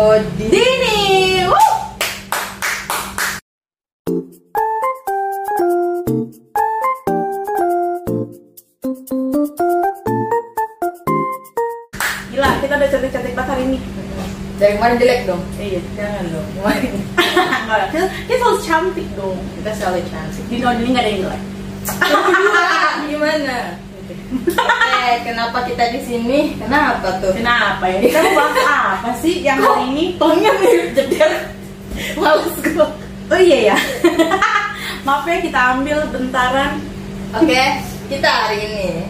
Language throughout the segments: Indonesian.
Dini. Woo! Gila, kita udah cantik-cantik banget hari ini. Dari kemarin jelek dong. Iya, jangan dong. Kemarin kita, kita selalu cantik dong. kita selalu cantik. Di tahun ini nggak ada yang jelek. Gimana? Eh, kenapa kita di sini? Kenapa tuh? Kenapa ya? Kita mau bahas apa sih yang hari ini? Tongnya mirip jeder. Males gue. Oh iya ya. Maaf ya kita ambil bentaran. Oke, kita hari ini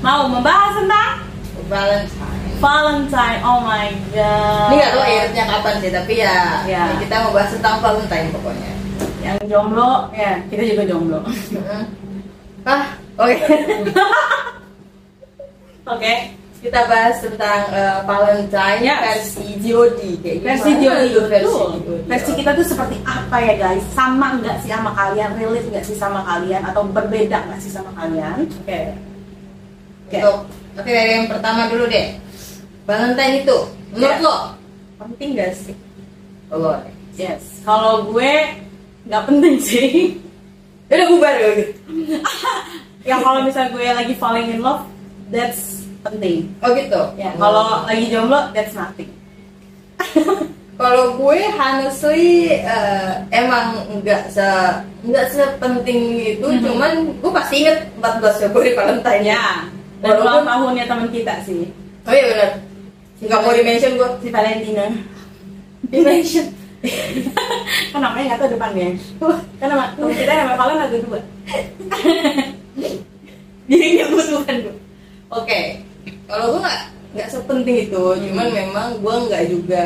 Mau membahas tentang Valentine. Valentine. Oh my god. Ini nggak tahu airnya kapan sih, tapi ya, Ya. ya kita mau bahas tentang Valentine pokoknya. Yang jomblo, ya kita juga jomblo. Mm. ah, oke. Oke. kita bahas tentang eh, Valentine Yes. versi GOD kayak Versi versi betul. GOD? Versi kita tuh seperti apa ya guys? Sama nggak sih sama kalian? Relate nggak sih sama kalian? Atau berbeda nggak sih sama kalian? Oke. Oke. Untuk oke dari yang pertama dulu deh. Valentine itu menurut Ya. lo penting gak sih? Oh, Yes. Kalau gue nggak penting sih. udah bubar ya ya kalau misalnya gue lagi falling in love, that's penting. Oh gitu. Ya, kalau lagi jomblo, that's nothing. kalau gue honestly eh, emang nggak se nggak sepenting itu, Mhm. cuman gue pasti inget 14 Februari Valentine Ya. Dan ulang tahunnya teman kita sih, Oh iya benar. Nggak mau di mention gue. si Valentina. Di mention. kan namanya nggak tahu depannya. Kan nama kita nama Valen ada dua. Jadi nggak butuhkan gue. Oke. Kalau gue nggak nggak sepenting itu, cuman memang gue nggak juga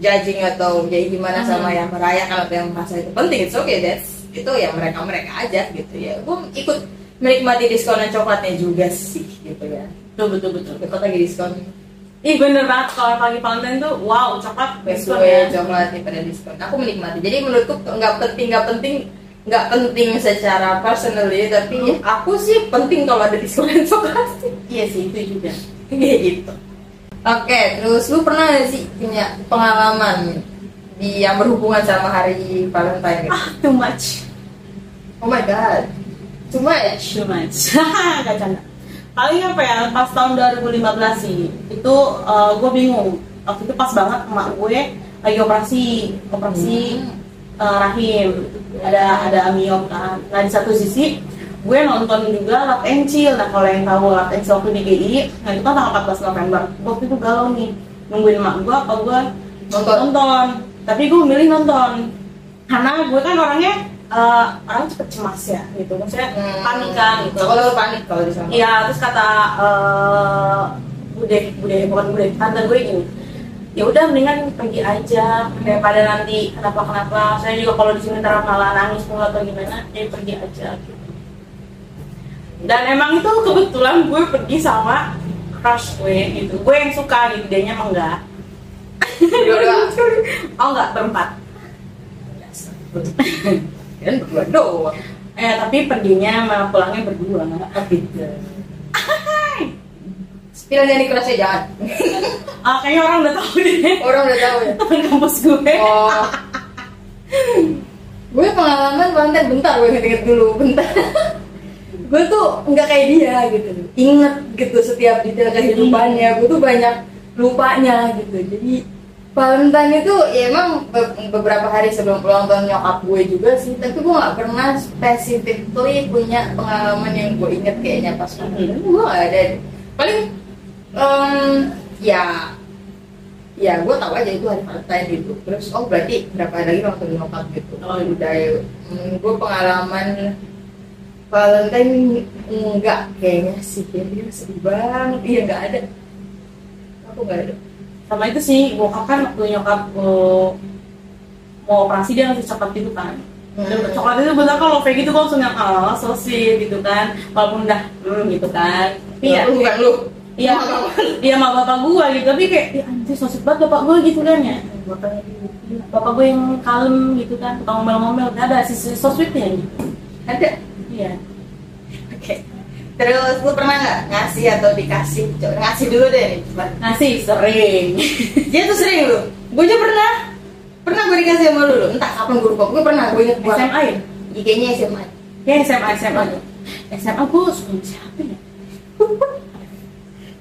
judging atau kayak gimana sama Mhm. yang merayakan atau yang merasa itu penting. It's okay, that's itu ya mereka mereka aja gitu ya. Gue ikut menikmati diskonan coklatnya juga sih gitu ya. Betul betul betul. Coklat lagi diskon. Ih bener banget kalau pagi Valentine tuh wow coklat diskon ya. coklat pada diskon. Aku menikmati. Jadi menurutku nggak penting nggak penting nggak penting secara personally tapi Hmm. aku sih penting kalau ada diskonan coklat sih. Iya sih itu juga. Kayak gitu. Oke, terus lu pernah gak sih punya pengalaman di yang berhubungan sama hari Valentine gitu? Ah too much. Oh my god, too much. Too much. Gak canda. Paling apa ya pas tahun 2015 sih itu gue bingung. Waktu itu pas banget emak gue lagi operasi operasi Hmm. Eh, rahim ada ada amiom kan. Nah di satu sisi gue nonton juga Love and Chill. Nah kalau yang tahu Love and Chill waktu di GI, nah itu kan tanggal 14 November. Waktu itu galau nih nungguin emak gue apa gue Nonton. nonton. Tapi gue milih nonton karena gue kan orangnya eh, orang cepet cemas ya gitu. Maksudnya Hmm. panik kan gitu. Kalau lu panik kalau di sana. Iya, terus kata eh bude, bude bukan bude, tante gue gini. Ya udah mendingan pergi aja daripada nanti kenapa kenapa. Saya juga kalau di sini ntar malah nangis mulu atau gimana, ya pergi aja. Gitu. Dan emang itu kebetulan gue pergi sama crush gue gitu. Gue yang suka gitu, dia emang enggak. Oh enggak berempat. Dan berdua doang. Eh tapi perginya sama pulangnya berdua. Oh gitu. Spillnya di kelasnya jangan. Ah kayaknya orang udah tahu deh. Orang udah tahu ya. Temen kampus gue. Oh. gue pengalaman Valentine bentar gue inget-inget dulu bentar. gue tuh nggak kayak dia gitu. Ingat gitu setiap detail kehidupannya. Gue tuh banyak lupanya gitu. Jadi Valentine itu ya emang be- beberapa hari sebelum ulang tahun nyokap gue juga sih. Tapi gue nggak pernah specifically punya pengalaman yang gue inget kayaknya pas Valentine. Gue nggak ada. Paling em, ya ya gue tahu aja itu hari Valentine gitu. Terus oh berarti berapa hari lagi waktu nyokap gitu. Oh, iya. udah hmm, gue pengalaman Valentine enggak kayaknya sih. Kayaknya sedih banget. Iya nggak ada. Aku nggak ada. Sama itu sih bokap kan waktu nyokap mau mau operasi dia ngasih coklat gitu kan. Dan Hmm. coklat itu bener kalau kayak gitu gue langsung yang oh so sweet gitu kan. Walaupun udah hmm, gitu kan. Tapi ya Lu bukan lu iya iya. sama bapak gue gitu. Tapi kayak ya anjir so sweet banget bapak gue gitu kan ya. Bapak gue yang kalem gitu kan tukang ngomel-ngomel. Gak ada sisi so sweetnya gitu ada? Iya. Oke. Terus lu pernah nggak ngasih atau dikasih? Coba ngasih dulu deh nih. Coba. Ngasih sering. Dia tuh sering lu. Gue aja pernah. Pernah gue dikasih sama lu entah kapan gue lupa. Gue pernah gue inget banget SMA ya? Kayaknya SMA ya SMA SMA SMA gue suka siapa ya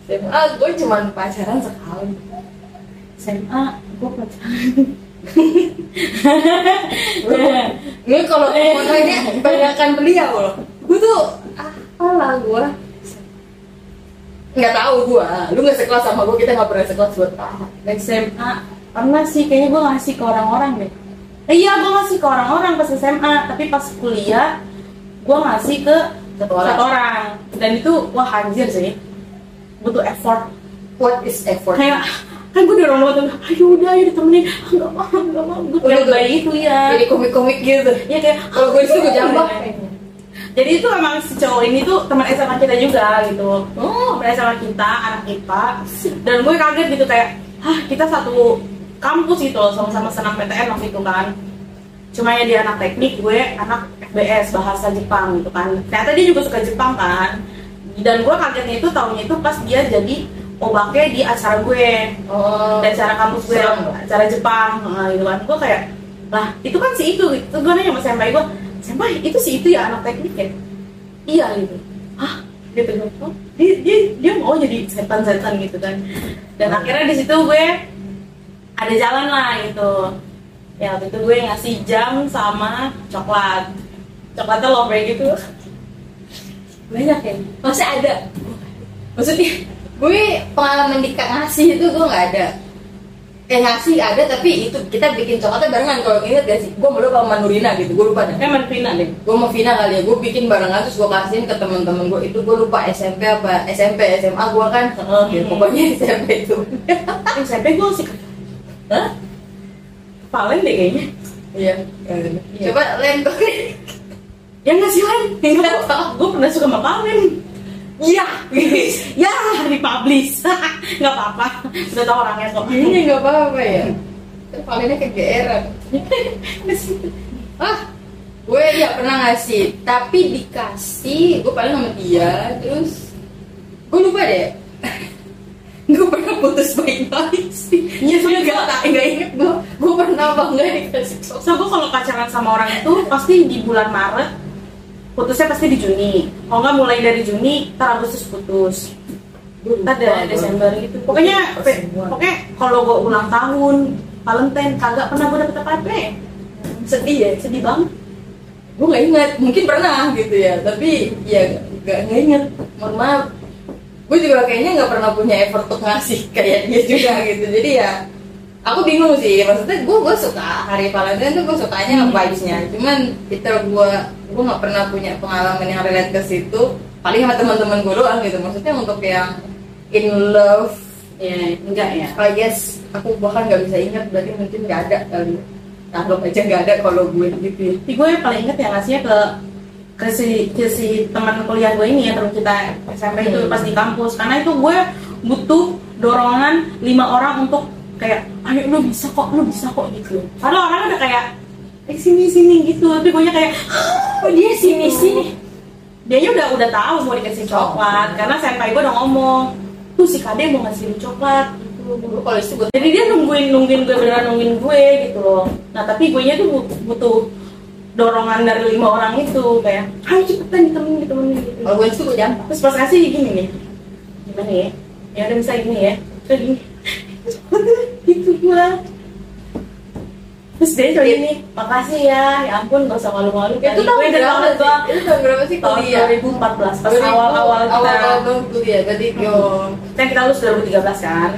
SMA gue cuman pacaran sekali. SMA gue pacaran ini kalau fotonya banyakkan beliau loh. Gue tuh apalah gue nggak tahu gue lu nggak sekelas sama gue kita nggak pernah sekelas buat tahu SMA pernah sih kayaknya gue ngasih ke orang-orang deh. Eh, iya gue ngasih ke orang-orang pas SMA tapi pas kuliah gue ngasih ke Satu orang. satu orang. Dan itu wah anjir sih butuh effort. What is effort? Kayak kan gue dorong banget. Ayo udah ayo ditemenin. Ah, nggak mau nggak mau. Gue Udah, bayi itu ya. jadi komik-komik gitu. Ya kayak kalau gue di situ gue jambak jadi itu emang si cowok ini tuh teman SMA kita juga gitu. Oh. Teman SMA kita anak IPA dan gue kaget gitu kayak hah kita satu kampus gitu loh sama-sama senang PTN waktu itu kan. Cuma ya dia anak teknik gue anak FBS bahasa Jepang gitu kan. Ternyata dia juga suka Jepang kan dan gue kagetnya itu tahunnya itu pas dia jadi obaknya di acara gue. Oh. Dan acara kampus gue Serem. dong. acara Jepang nah, gitu kan. Gue kayak lah itu kan si itu. Gitu gue nanya sama senpai gue senpai itu si itu ya anak teknik ya? Iya gitu. Hah? Gitu gue oh, dia, dia dia mau jadi setan-setan gitu kan. Dan akhirnya di situ gue ada jalan lah gitu. Ya waktu itu gue ngasih jam sama coklat. Coklatnya lobre gitu banyak ya? Masih ada? Maksudnya gue pengalaman di ngasih itu gue nggak ada. Eh ngasih ada tapi itu kita bikin coklatnya barengan. Kalau inget gak sih? Gue malu sama Nurina gitu gue lupa dah emang Vina deh. Gue mau Vina kali ya gue bikin barengan terus gue kasihin ke teman-teman gue itu. Gue lupa SMP apa SMP SMA gue kan. Ya, pokoknya SMP itu. SMP gue sih. Hah? Valen deh kayaknya. Iya. Coba lem kok Ya nggak sih Len? Gue pernah suka sama Valen iya Ya. Dipublish. Nggak apa-apa. Udah tau orangnya kok. Ini nggak apa-apa ya. Valennya kegeeran. Ah gue ya pernah ngasih. Tapi dikasih gue paling sama dia terus gue lupa deh. Gue pernah putus baik-baik sih. Iya, Gue soalnya nggak inget gue gue pernah apa nggak dikasih. So gue kalau pacaran sama orang itu Pasti di bulan Maret Putusnya pasti di Juni. Kalau nggak mulai dari Juni Ntar Agustus putus. Ntar dari Desember gitu. Pokoknya pe- Pokoknya kalau gue ulang tahun Valentine Kagak pernah gue dapet apa-apa. Sedih ya Sedih banget. Gue nggak inget mungkin pernah gitu ya tapi ya nggak nggak inget mohon maaf. Gue juga kayaknya nggak pernah punya effort untuk ngasih kayak dia juga gitu. Jadi ya aku bingung sih maksudnya gue gue suka hari Valentine tuh gue sukanya Hmm. vibesnya cuman itu gue gue nggak pernah punya pengalaman yang relate ke situ paling sama teman-teman gue doang gitu maksudnya untuk yang in love Ya enggak ya I guess aku bahkan nggak bisa ingat berarti mungkin nggak ada kali anggap aja nggak ada kalau gue gitu ya. Tapi gue paling inget yang ngasihnya ke ke si, ke si teman kuliah gue ini ya teman kita SMP itu Hmm. pas di kampus karena itu gue butuh dorongan lima orang untuk kayak ayo lu bisa kok lu bisa kok gitu. Karena orang udah kayak eh sini sini gitu. Tapi gue kayak oh dia sini sini? Dia udah udah tahu mau dikasih coklat karena senpai gue udah ngomong tuh si kade mau ngasih lu coklat. Gitu kalau itu gue jadi dia nungguin nungguin gue beneran nungguin gue gitu loh. Nah tapi gue nya tuh but- butuh dorongan dari lima orang itu kayak ayo cepetan ditemenin ditemenin gitu. Kalau gue itu gue terus pas kasih gini nih. Gimana ya? Ya udah bisa gini ya. Terus gini gitu gue terus dia coba gini makasih ya ya ampun gak usah malu-malu itu tahun berapa sih? gua itu tahun berapa sih tahun kuliah? 2014 pas awal-awal kita awal-awal kuliah berarti yo. Kan kita lulus 2013 kan?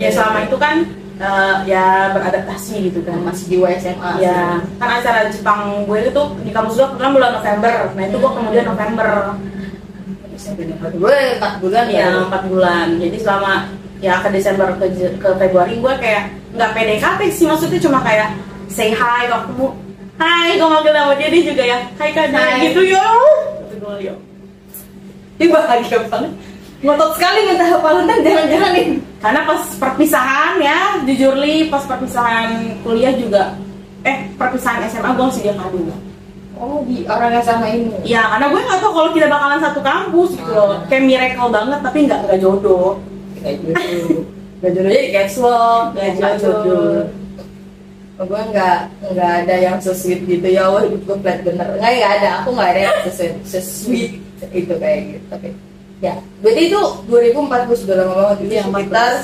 Ya selama itu kan eh, ya beradaptasi gitu kan. Masih di SMA ya kan acara Jepang gue itu tuh di kampus gue kan bulan November. Nah itu gue kemudian November. Gue empat bulan ya empat bulan. Jadi selama ya ke Desember ke, ke Februari gue kayak nggak PDKT sih maksudnya cuma kayak say hi ketemu hai gue manggil sama dia dia juga ya hai kak Hai. gitu ya gitu gue ya ini bahagia banget. Ngotot sekali minta Valentine jangan-jangan nih karena pas perpisahan ya jujur li pas perpisahan kuliah juga eh perpisahan SMA gue ngasih dia kado oh di orang yang sama ini. Ya karena gue nggak tahu kalau kita bakalan satu kampus gitu loh. Kayak miracle banget tapi nggak nggak jodoh kayak gitu. Gak jodoh jadi casual Gak gak jodoh. gue nggak nggak ada yang sesweet gitu. Ya Allah hidup gue flat bener. Nggak nggak ada. Aku nggak ada yang sesweet sesweet itu kayak gitu. Tapi ya. Berarti itu 2014 sudah lama banget itu Iya, sekitar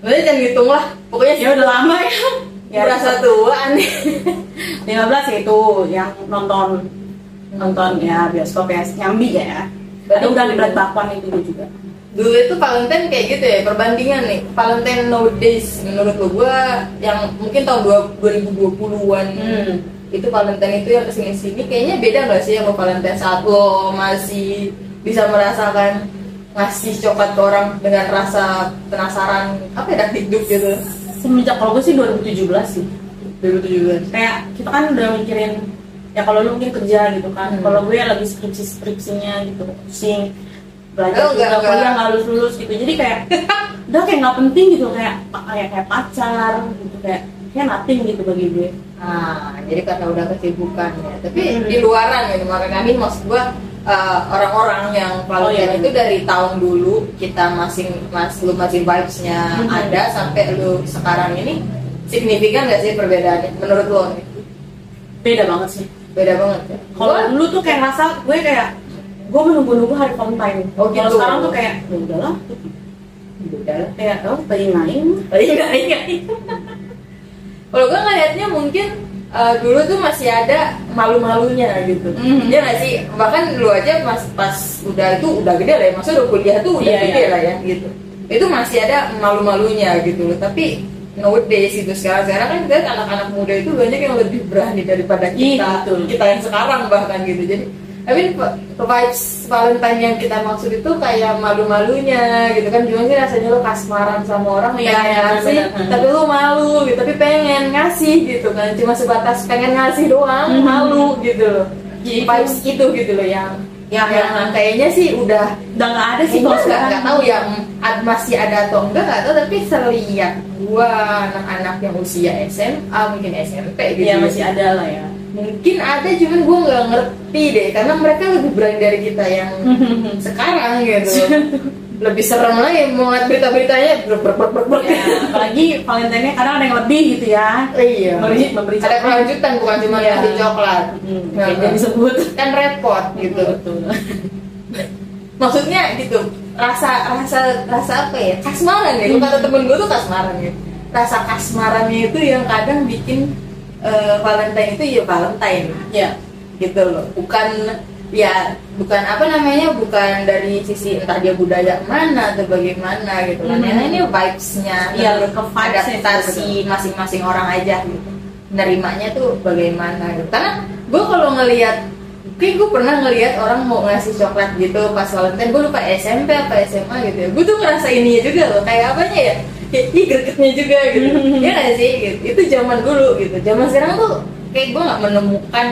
berarti jangan hitung lah. Pokoknya ya udah lama ya. Ya merasa tua nih. 15 ya itu yang nonton nonton ya bioskop ya nyambi ya. Berarti ada udah di berat bakwan itu juga dulu itu Valentine kayak gitu ya perbandingan nih. Valentine nowadays menurut lo gue yang mungkin tahun 2020-an hmm. itu Valentine itu yang ke sini sini kayaknya beda nggak sih sama Valentine saat lo masih bisa merasakan ngasih coklat ke orang dengan rasa penasaran apa ya hidup gitu? Semenjak kalau gue sih 2017 sih. 2017 kayak kita kan udah mikirin ya kalau lu mungkin kerja gitu kan. Hmm. kalau gue lagi skripsi skripsinya gitu pusing belajar Oh, enggak, juga enggak. kuliah nggak lulus lulus gitu jadi kayak udah kayak nggak penting gitu kayak kayak kayak pacar gitu kayak kayak nothing gitu bagi gue Nah, jadi karena udah kesibukan ya. Tapi Hmm. di luaran ya, makanya ini maksud gua uh, orang-orang yang Oh, Valentine iya. itu dari tahun dulu kita masing mas lu masih vibes-nya Hmm. ada sampai lu sekarang ini signifikan gak sih perbedaannya menurut lo beda banget sih Beda banget ya. kalau dulu tuh kayak ngerasa gue kayak gue menunggu-nunggu hari Valentine Oh, kalau gitu. sekarang tuh kayak ya udahlah Udah lah. kayak oh lagi main Lagi nggak ingat. Kalau gue ngeliatnya mungkin uh, dulu tuh masih ada malu-malunya gitu. Mhm. Iya nggak sih? Bahkan lu aja pas pas udah itu udah gede lah ya. Maksudnya udah kuliah tuh udah Iya, gede iya. lah ya gitu. Itu masih ada malu-malunya gitu loh. Tapi nowadays itu sekarang sekarang kan kita anak-anak muda itu banyak yang lebih berani daripada Iya, kita betul. kita yang sekarang bahkan gitu. Jadi tapi v- vibes Valentine yang kita maksud itu kayak malu-malunya gitu kan gimana sih rasanya lo kasmaran sama orang Iya, iya, ngasih benar. tapi lo malu gitu tapi pengen ngasih gitu kan cuma sebatas pengen ngasih doang Mhm. malu gitu loh Gitu. vibes itu gitu loh yang yang, Yang- yang kayaknya sih udah udah nggak ada sih kalau nggak nggak tahu yang ad- masih ada atau enggak nggak tahu tapi selihat gua anak-anak yang usia SMA mungkin SMP gitu Iya ya. masih ada lah ya mungkin ada cuman gua nggak ngerti deh karena mereka lebih berani dari kita yang sekarang gitu. Lebih serem lagi mau ngeliat berita-beritanya brek brek brek brek brek. ya, apalagi Valentine kadang ada yang lebih gitu ya. Iya. Memberi- memberi ada kelanjutan bukan cuma Iya. ngasih coklat. Hmm, Nah, kayaknya disebut. Kan repot gitu. betul. Maksudnya gitu rasa rasa rasa apa ya? Kasmaran ya Hmm. kata temen gue tuh kasmaran ya. Rasa kasmarannya itu yang kadang bikin eh, Valentine itu ya Valentine. Ya. Gitu loh. Bukan ya bukan apa namanya bukan dari sisi entah dia budaya mana atau bagaimana gitu kan Mhm. Yang ini vibesnya vibes-nya adaptasi masing-masing orang aja gitu. Nerimanya tuh bagaimana gitu. Karena gue kalau ngelihat kayak gue pernah ngelihat orang mau ngasih coklat gitu pas Valentine. Gue lupa SMP apa SMA gitu ya. Gue tuh ngerasa ininya juga loh. Kayak apanya ya Ih gregetnya juga gitu. Ya nggak sih? Gitu. itu zaman dulu gitu. Zaman sekarang tuh kayak gue nggak menemukan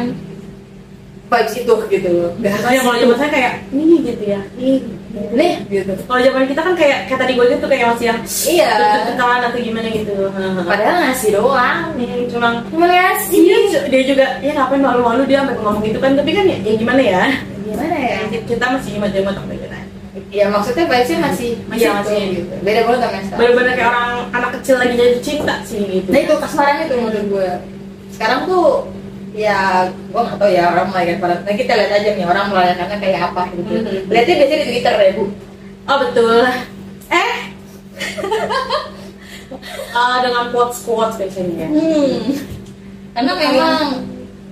vibes itu gitu loh. Nggak Oh ya kalau zaman saya kayak ini gitu ya nih nih gitu. Kalau zaman kita kan kayak kayak tadi gue gitu kayak masih yang iya. deg-degan atau gimana gitu. Padahal ngasih doang Nih, cuma cuma ngasih. iya dia juga ya ngapain malu-malu dia sampai ngomong gitu kan? Tapi kan ya, ya gimana ya? Gimana ya? Kita masih gitu ya maksudnya vibesnya masih Masih, itu, masih. gitu. beda banget sama yang sekarang bener-bener kayak orang anak kecil lagi jatuh cinta sih gitu Nah itu kasmaran itu menurut gue. Sekarang tuh ya gue nggak tahu ya orang Valentine. Nah, kita lihat aja nih orang merayakannya kayak apa gitu. Mhm. Lihatnya biasanya di Twitter ya bu. oh betul eh Ah, dengan quotes quotes biasanya Hmm. Karena memang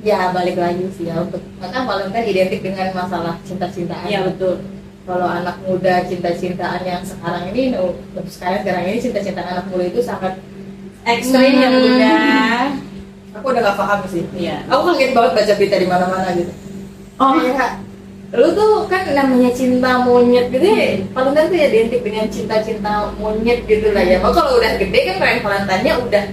ya balik lagi sih ya untuk maka Valentine identik dengan masalah cinta-cintaan. iya betul Kalau anak muda cinta-cintaan yang sekarang ini, untuk sekarang sekarang ini cinta-cintaan anak muda itu sangat ekstrim ya Hmm. bunda aku udah gak paham sih. iya Aku kaget banget baca berita di mana-mana gitu. oh kayak lu tuh kan namanya cinta monyet gitu ya Valentine tuh ya identik dengan cinta-cinta monyet gitu lah ya Mau kalau udah gede kan kayak Valentine-nya udah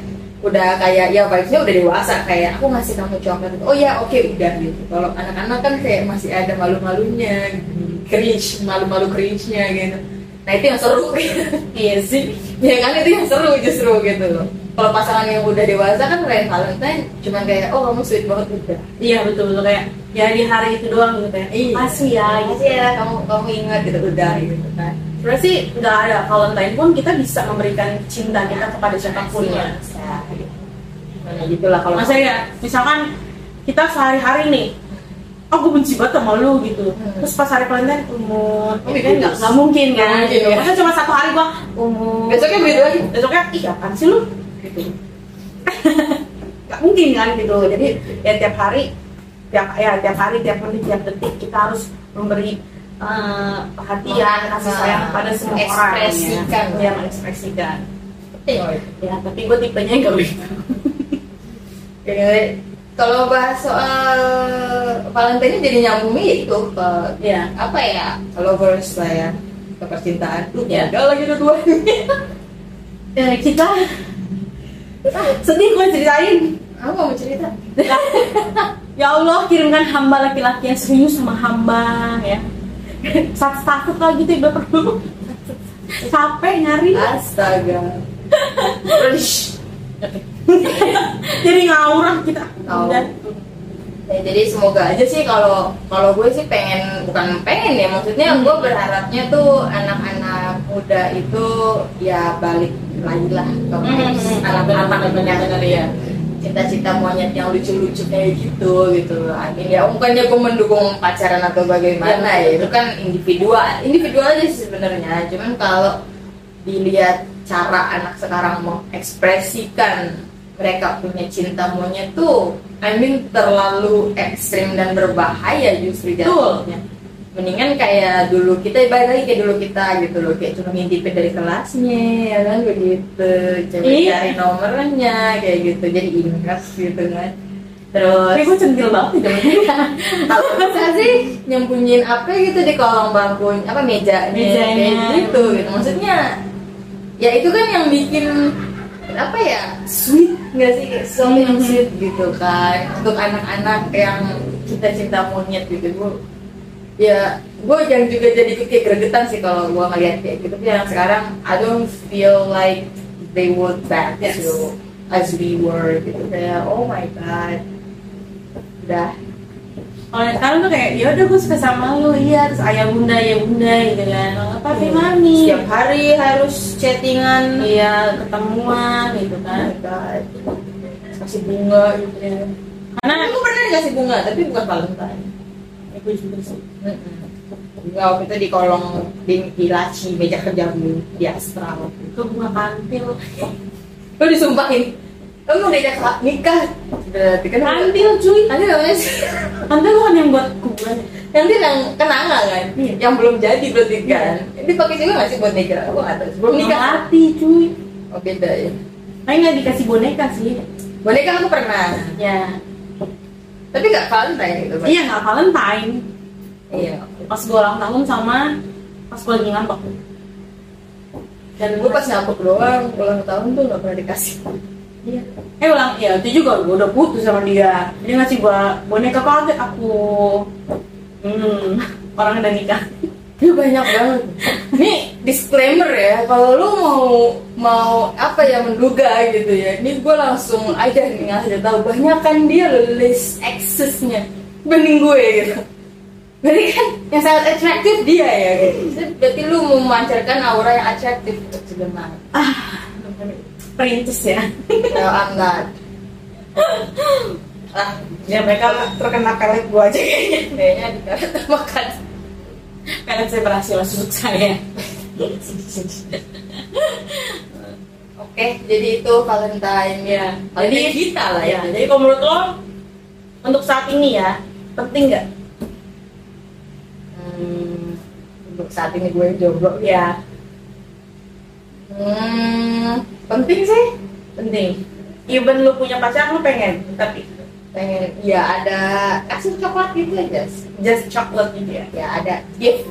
udah kayak ya vibes-nya udah dewasa kayak aku ngasih kamu coklat gitu. oh ya oke udah gitu kalau anak-anak kan kayak masih ada malu-malunya gitu. Cringe malu-malu cringe-nya gitu nah itu yang seru gitu iya sih ya kan itu yang seru justru gitu loh kalau pasangan yang udah dewasa kan kayak Valentine cuman kayak oh kamu sweet banget udah iya betul betul kayak ya di hari itu doang gitu ya Iya. masih ya gitu. Makasih ya kamu kamu ingat gitu udah gitu kan. Sebenarnya sih nggak ada Valentine pun kita bisa memberikan cinta kita kepada siapa pun ya. Bisa. Nah, gitulah kalau Maksudnya ya, misalkan kita sehari-hari nih, oh gue benci banget sama lu gitu. Hmm. Terus pas hari Valentine, umur, Oh, kan gitu. nggak nggak mungkin Nggak kan? mungkin, Gitu. ya. Masa cuma satu hari gua umur. Besoknya begitu lagi. Besoknya, ih apaan sih lu? Gitu. Gak mungkin kan gitu. Jadi ya tiap hari, tiap ya tiap hari, tiap menit, tiap detik kita harus memberi eh, perhatian, kasih sayang kepada semua orang. Mengekspresikan. ya, ya mengekspresikan. Itu. Ya, tapi gue tipenya gak begitu. Kalau bahas soal Valentine jadi nyambungnya ya itu ke Ya. apa ya lovers lah ya ke percintaan tuh Ya. gagal lagi dua Ya, kita sedih gue ceritain. aku mau cerita Ya Allah, kirimkan hamba laki-laki yang serius sama hamba ya. Satu takut lagi tuh ibarat perlu. Capek nyari. astaga Jadi ngawur kita. Ngawur. Ya, jadi semoga aja sih kalau kalau gue sih pengen bukan pengen ya maksudnya gue berharapnya tuh anak-anak muda itu ya balik lagi lah ke Hmm, anak-anak benar-benar, ya cita-cita monyet yang lucu-lucu kayak gitu gitu. Amin ya bukannya gue mendukung pacaran atau bagaimana Ya, ya itu kan individual individual aja sih sebenarnya. Cuman kalau dilihat cara anak sekarang mengekspresikan mereka punya cinta monyet tuh I mean terlalu ekstrim dan berbahaya justru jatuhnya. Mendingan kayak dulu kita balik lagi kayak dulu kita gitu loh kayak cuma ngintipin dari kelasnya ya kan begitu. Coba Iya. cari nomornya kayak gitu. Jadi ingat gitu kan. Terus Tapi gue centil banget kalau bisa sih nyembunyiin apa gitu di kolong bangku apa mejanya Mejanya. kayak gitu gitu. Maksudnya ya itu kan yang bikin apa ya sweet nggak sih Mhm. sweet gitu kan untuk anak-anak yang kita cinta monyet gitu gue ya gue yang juga jadi kayak gregetan sih kalau gue ngeliat kayak gitu tapi yang sekarang I don't feel like they would back Yes. to as we were gitu kayak oh my god udah Kalau sekarang tuh kayak, ya udah gue suka sama lu, iya, terus ayah bunda, ayah bunda gitu kan. Oh, papi mami. setiap hari harus chattingan Iya, ketemuan gitu oh kan. god kasih bunga gitu ya Karena aku pernah dikasih bunga tapi bukan Valentine ya, gue juga sih. bunga waktu itu di kolong di, di laci meja kerja gue di astral Gue bunga kantil. lu disumpahin kamu udah diajak nikah berarti kan Kantil cuy. nanti namanya sih Kantil bukan yang buat kuburan. nanti yang kenangan kan Iya. yang belum jadi berarti kan ini pakai juga nggak sih buat nikah aku nggak tahu sebelum nikah mati cuy. oh beda ya Tapi nggak dikasih boneka sih. boneka aku pernah Ya. tapi nggak Valentine gitu. Iya nggak Valentine. iya Pas gue ulang tahun sama pas gue lagi ngambek. Dan gue pas ngambek doang ulang tahun tuh nggak pernah dikasih Iya. Eh ulang, ya itu juga gue udah putus sama dia. Dia ngasih gua boneka kaget aku. Hmm, orang udah nikah. Ini banyak banget. Ini disclaimer ya, kalau lu mau mau apa ya menduga gitu ya. Ini gue langsung aja nih ngasih tahu banyak kan dia list exesnya bening gue gitu. Berarti kan yang sangat atraktif dia ya gitu. Jadi Berarti lu memancarkan aura yang atraktif untuk sebenarnya. Perintis ya. No, I'm not. Ah, ya mereka terkena pelet gua aja kayaknya. Kayaknya dikaret makan. Pelet saya berhasil susuk saya. Oke, jadi itu Valentine ya. Jadi Valentine kita lah ya. ya. Jadi kalau menurut lo untuk saat ini ya penting nggak? Hmm, untuk saat ini gue jomblo Ya Hmm, penting sih. penting. Even lu punya pacar lu pengen tapi Pengen ya ada kasih coklat gitu aja. sih. just chocolate gitu ya. Ya ada gift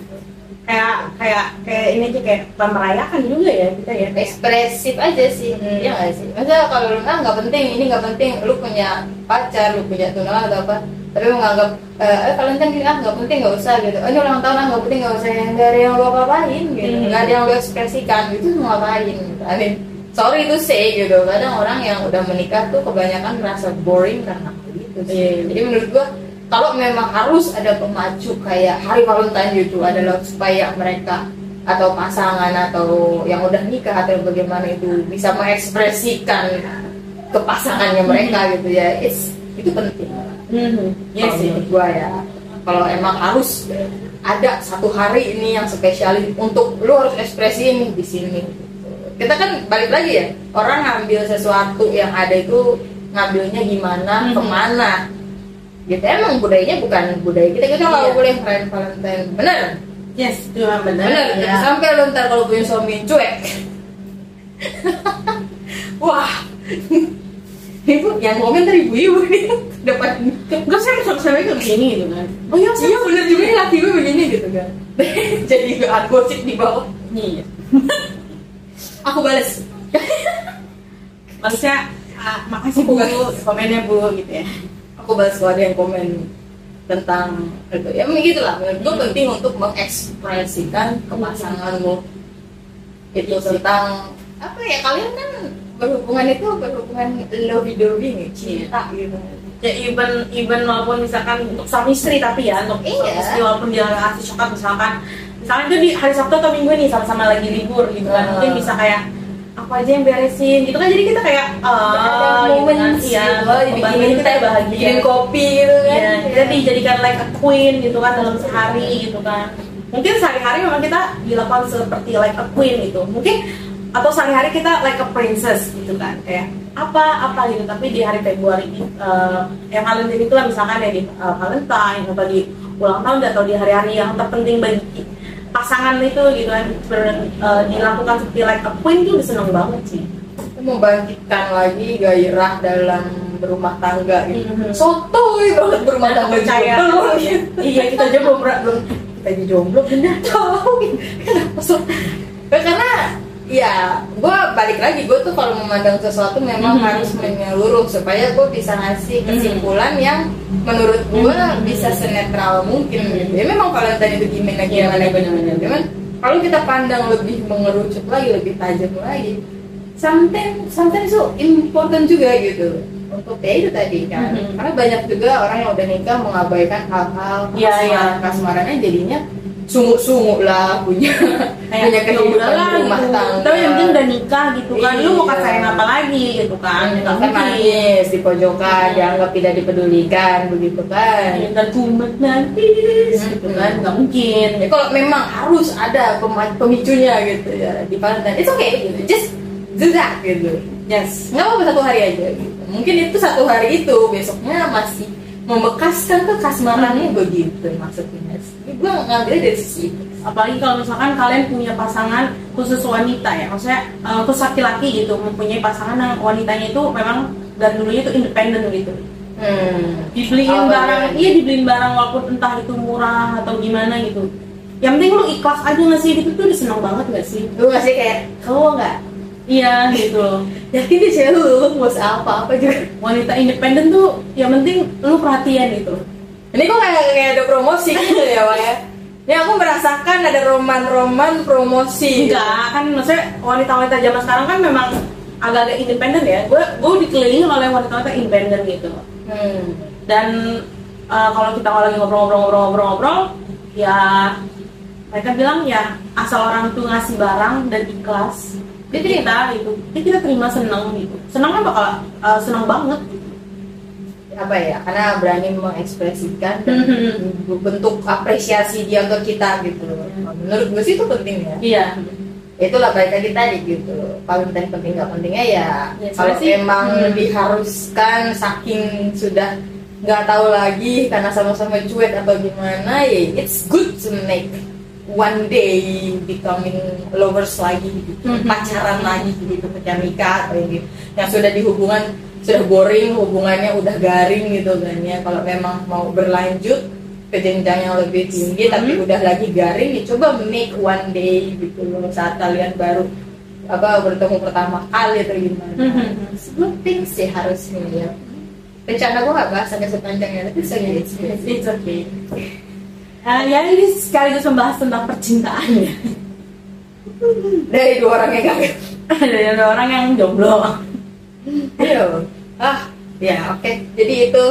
Kayak kayak kayak ini aja kayak merayakan juga ya kita ya. ekspresif aja sih. Hmm. Iya nggak sih? Masa kalau lu nggak penting, ini nggak penting, lu punya pacar, lu punya tunangan atau apa, tapi lu nganggap eh eh, Valentine gini ah nggak penting nggak usah gitu. Oh, ini ulang tahun ah nggak penting nggak usah yang ada yang lu apa-apain gitu, Hmm. nggak ada yang lu ekspresikan itu mau ngapain gitu. I mean, sorry to say gitu. Kadang orang yang udah menikah tuh kebanyakan merasa boring karena hal itu sih. Iya. Jadi menurut gua kalau memang harus ada pemacu kayak hari Valentine gitu adalah supaya mereka atau pasangan atau yang udah nikah atau bagaimana itu bisa mengekspresikan kepasangannya mereka gitu ya it's, itu penting Mhm. Iya kalau sih. menurut gua ya kalau emang harus ada satu hari ini yang spesial untuk lu harus ekspresiin di sini kita kan balik lagi ya orang ngambil sesuatu yang ada itu ngambilnya gimana Mhm. ke mana gitu emang budayanya bukan budaya kita kita nggak Iya. boleh perayaan Valentine bener Yes, itu memang benar. bener Ya. sampai lu ntar kalau punya suami cuek wah ibu yang komen tadi ibu-ibu nih depan Enggak saya sama saya kayak begini gitu kan. Oh iya, iya bener juga nih laki gue begini gitu kan. Jadi gak gosip di bawah. Iya. Aku balas Maksudnya ah, makasih bu komennya bu gitu ya. Aku balas kalau ada yang komen tentang itu. Ya begitu lah, menurut gue penting untuk mengekspresikan kepasanganmu Itu tentang Apa ya, kalian kan berhubungan itu berhubungan dovey nih, cinta gitu Ya even even walaupun misalkan untuk suami istri tapi ya untuk Iya. istri walaupun dia kasih coklat misalkan. Misalkan itu di hari Sabtu atau Minggu nih sama-sama lagi libur gitu kan. Ah. mungkin bisa kayak apa aja yang beresin gitu kan. Jadi kita kayak ada ah gitu kan. gitu, iya membanggakan kita bahagia. bikinin kopi gitu kan. Iya, kita dijadikan like a queen gitu kan dalam sehari gitu kan. Mungkin sehari-hari memang kita dilakukan seperti like a queen gitu. Mungkin atau sehari-hari kita like a princess gitu kan. Kayak apa apa gitu. Tapi di hari Februari eh, yang Valentine itu lah misalkan ya di eh, Valentine atau di ulang tahun atau di hari-hari yang terpenting bagi pasangan itu gitu kan ber- eh, dilakukan seperti like a queen tuh seneng banget sih. membangkitkan lagi gairah dalam berumah tangga gitu. Mhm. Sotoy banget berumah tangga percaya iya kita aja belum belum kita aja jomblo bener Tahu kenapa so? Karena ya gue balik lagi gue tuh kalau memandang sesuatu memang Mhm. harus menyeluruh supaya gue bisa ngasih kesimpulan yang menurut gue Mhm. bisa senetral mungkin gitu. Ya memang Valentine itu gimana Iya, gimana benar-benar. cuman kalau kita pandang lebih mengerucut lagi lebih tajam lagi sometimes sometimes itu important juga gitu untuk ya itu tadi kan Mhm. karena banyak juga orang yang udah nikah mengabaikan hal-hal Iya, iya. kasmarannya jadinya sungguh-sungguh lah punya punya kayak ya kehidupan udahlah rumah gitu. tangga tapi yang penting udah nikah gitu kan lu mau Iya. kasain apa lagi gitu kan nggak kan mungkin nangis di pojokan Hmm. dianggap tidak dipedulikan begitu kan dan kumet nanti gitu kan nggak mungkin Ya, kalau memang harus ada pemicunya gitu ya di Valentine, it's okay gitu. Just do that gitu. yes Nggak apa-apa satu hari aja gitu. Mungkin itu satu hari itu besoknya masih membekaskan kekasmarannya begitu maksudnya. Gue ngambilnya dari sisi itu. apalagi kalau misalkan kalian punya pasangan khusus wanita ya maksudnya eh, khusus laki-laki gitu mempunyai pasangan yang wanitanya itu memang dan dulunya itu independen gitu Hmm. dibeliin Oh, barang iya. iya dibeliin barang walaupun entah itu murah atau gimana gitu yang penting lu ikhlas aja ngasih gitu tuh udah seneng banget gak sih Lu masih kayak kamu nggak iya gitu loh yakin deh cewek lu lu mau apa apa juga. wanita independen tuh yang penting lu perhatian gitu Ini kok kayak kayak ada promosi gitu ya, Wak ya. Ini aku merasakan ada roman-roman promosi. enggak kan maksudnya wanita-wanita zaman sekarang kan memang agak-agak independen ya gue gue dikelilingi oleh wanita-wanita independen gitu Hmm. dan uh, kalau kita lagi ngobrol-ngobrol-ngobrol-ngobrol ya mereka bilang ya asal orang tuh ngasih barang dan ikhlas dia kita itu dia kita terima seneng gitu. Seneng kan bakal uh, seneng banget. Apa ya? Karena berani mengekspresikan dan Mhm. bentuk apresiasi dia ke kita gitu loh. Menurut gue sih itu penting ya. Iya. Itulah balik lagi tadi gitu Valentine penting nggak pentingnya ya Ya, kalau sih, emang hmm. diharuskan saking sudah nggak tahu lagi karena sama-sama cuek atau gimana ya it's good to make one day becoming lovers lagi gitu. Mhm. pacaran lagi gitu ketika nikah atau yang gitu yang sudah di hubungan sudah boring hubungannya udah garing gitu kan ya. Kalau memang mau berlanjut ke jenjang yang lebih tinggi tapi Mhm. udah lagi garing ya coba make one day gitu loh saat kalian baru apa bertemu pertama kali atau gimana. Mhm. sebelum things sih harusnya ya. Rencana gue gak bahas sampai sepanjangnya tapi saya it's, it's okay Uh, ya ini sekaligus membahas tentang percintaan ya dari dua orang yang kaget dari ada orang yang jomblo Iya. Ah, ya oke. Jadi itu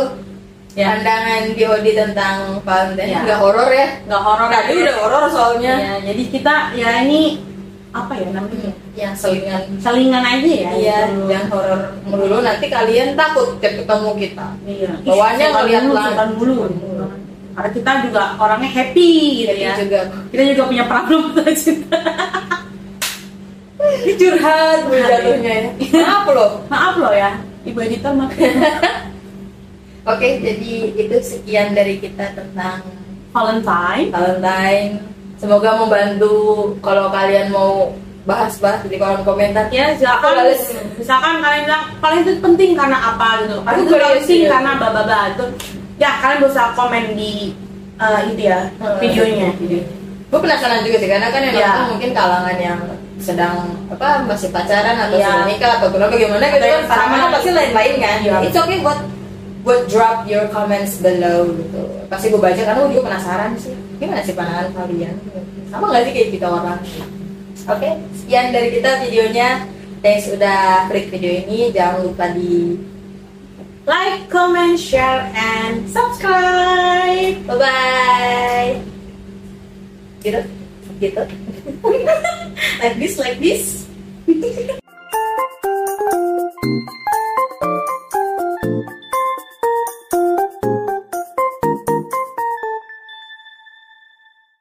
Ya. pandangan Biodi tentang Valentine Ya. nggak horor ya nggak horor tadi udah horor soalnya ya, jadi kita ya ini apa ya namanya yang selingan selingan aja ya iya gitu. jangan horor melulu nanti kalian takut ketemu kita iya Ih, ngeliat dulu, langit. Karena kita juga orangnya happy gitu ya. juga. Kita juga punya problem cinta ini curhat gue Curhat, jatuhnya ya. Maaf loh. Maaf loh ya. Ibu editor maaf. Oke jadi itu sekian dari kita tentang Valentine. Valentine. Semoga membantu kalau kalian mau bahas-bahas di kolom komentar. Ya silakan. Misalkan kalian bilang paling itu penting karena apa? gitu. Paling itu penting iya. karena bla itu ya kalian bisa komen di eh, itu ya Hmm. videonya. gue penasaran juga sih karena kan yang nonton mungkin kalangan yang sedang apa masih pacaran atau Iya. sudah nikah atau kenapa gimana gitu kan sama pasti lain-lain kan. Iya. it's okay buat buat drop your comments below gitu. Pasti gue baca karena gue juga penasaran sih. Gimana sih pandangan kalian? Sama gak sih kayak kita orang? Oke sekian dari kita videonya. Thanks udah klik video ini. Jangan lupa di like, comment, share, and subscribe. Bye-bye. Get up. Get up. like this, like this.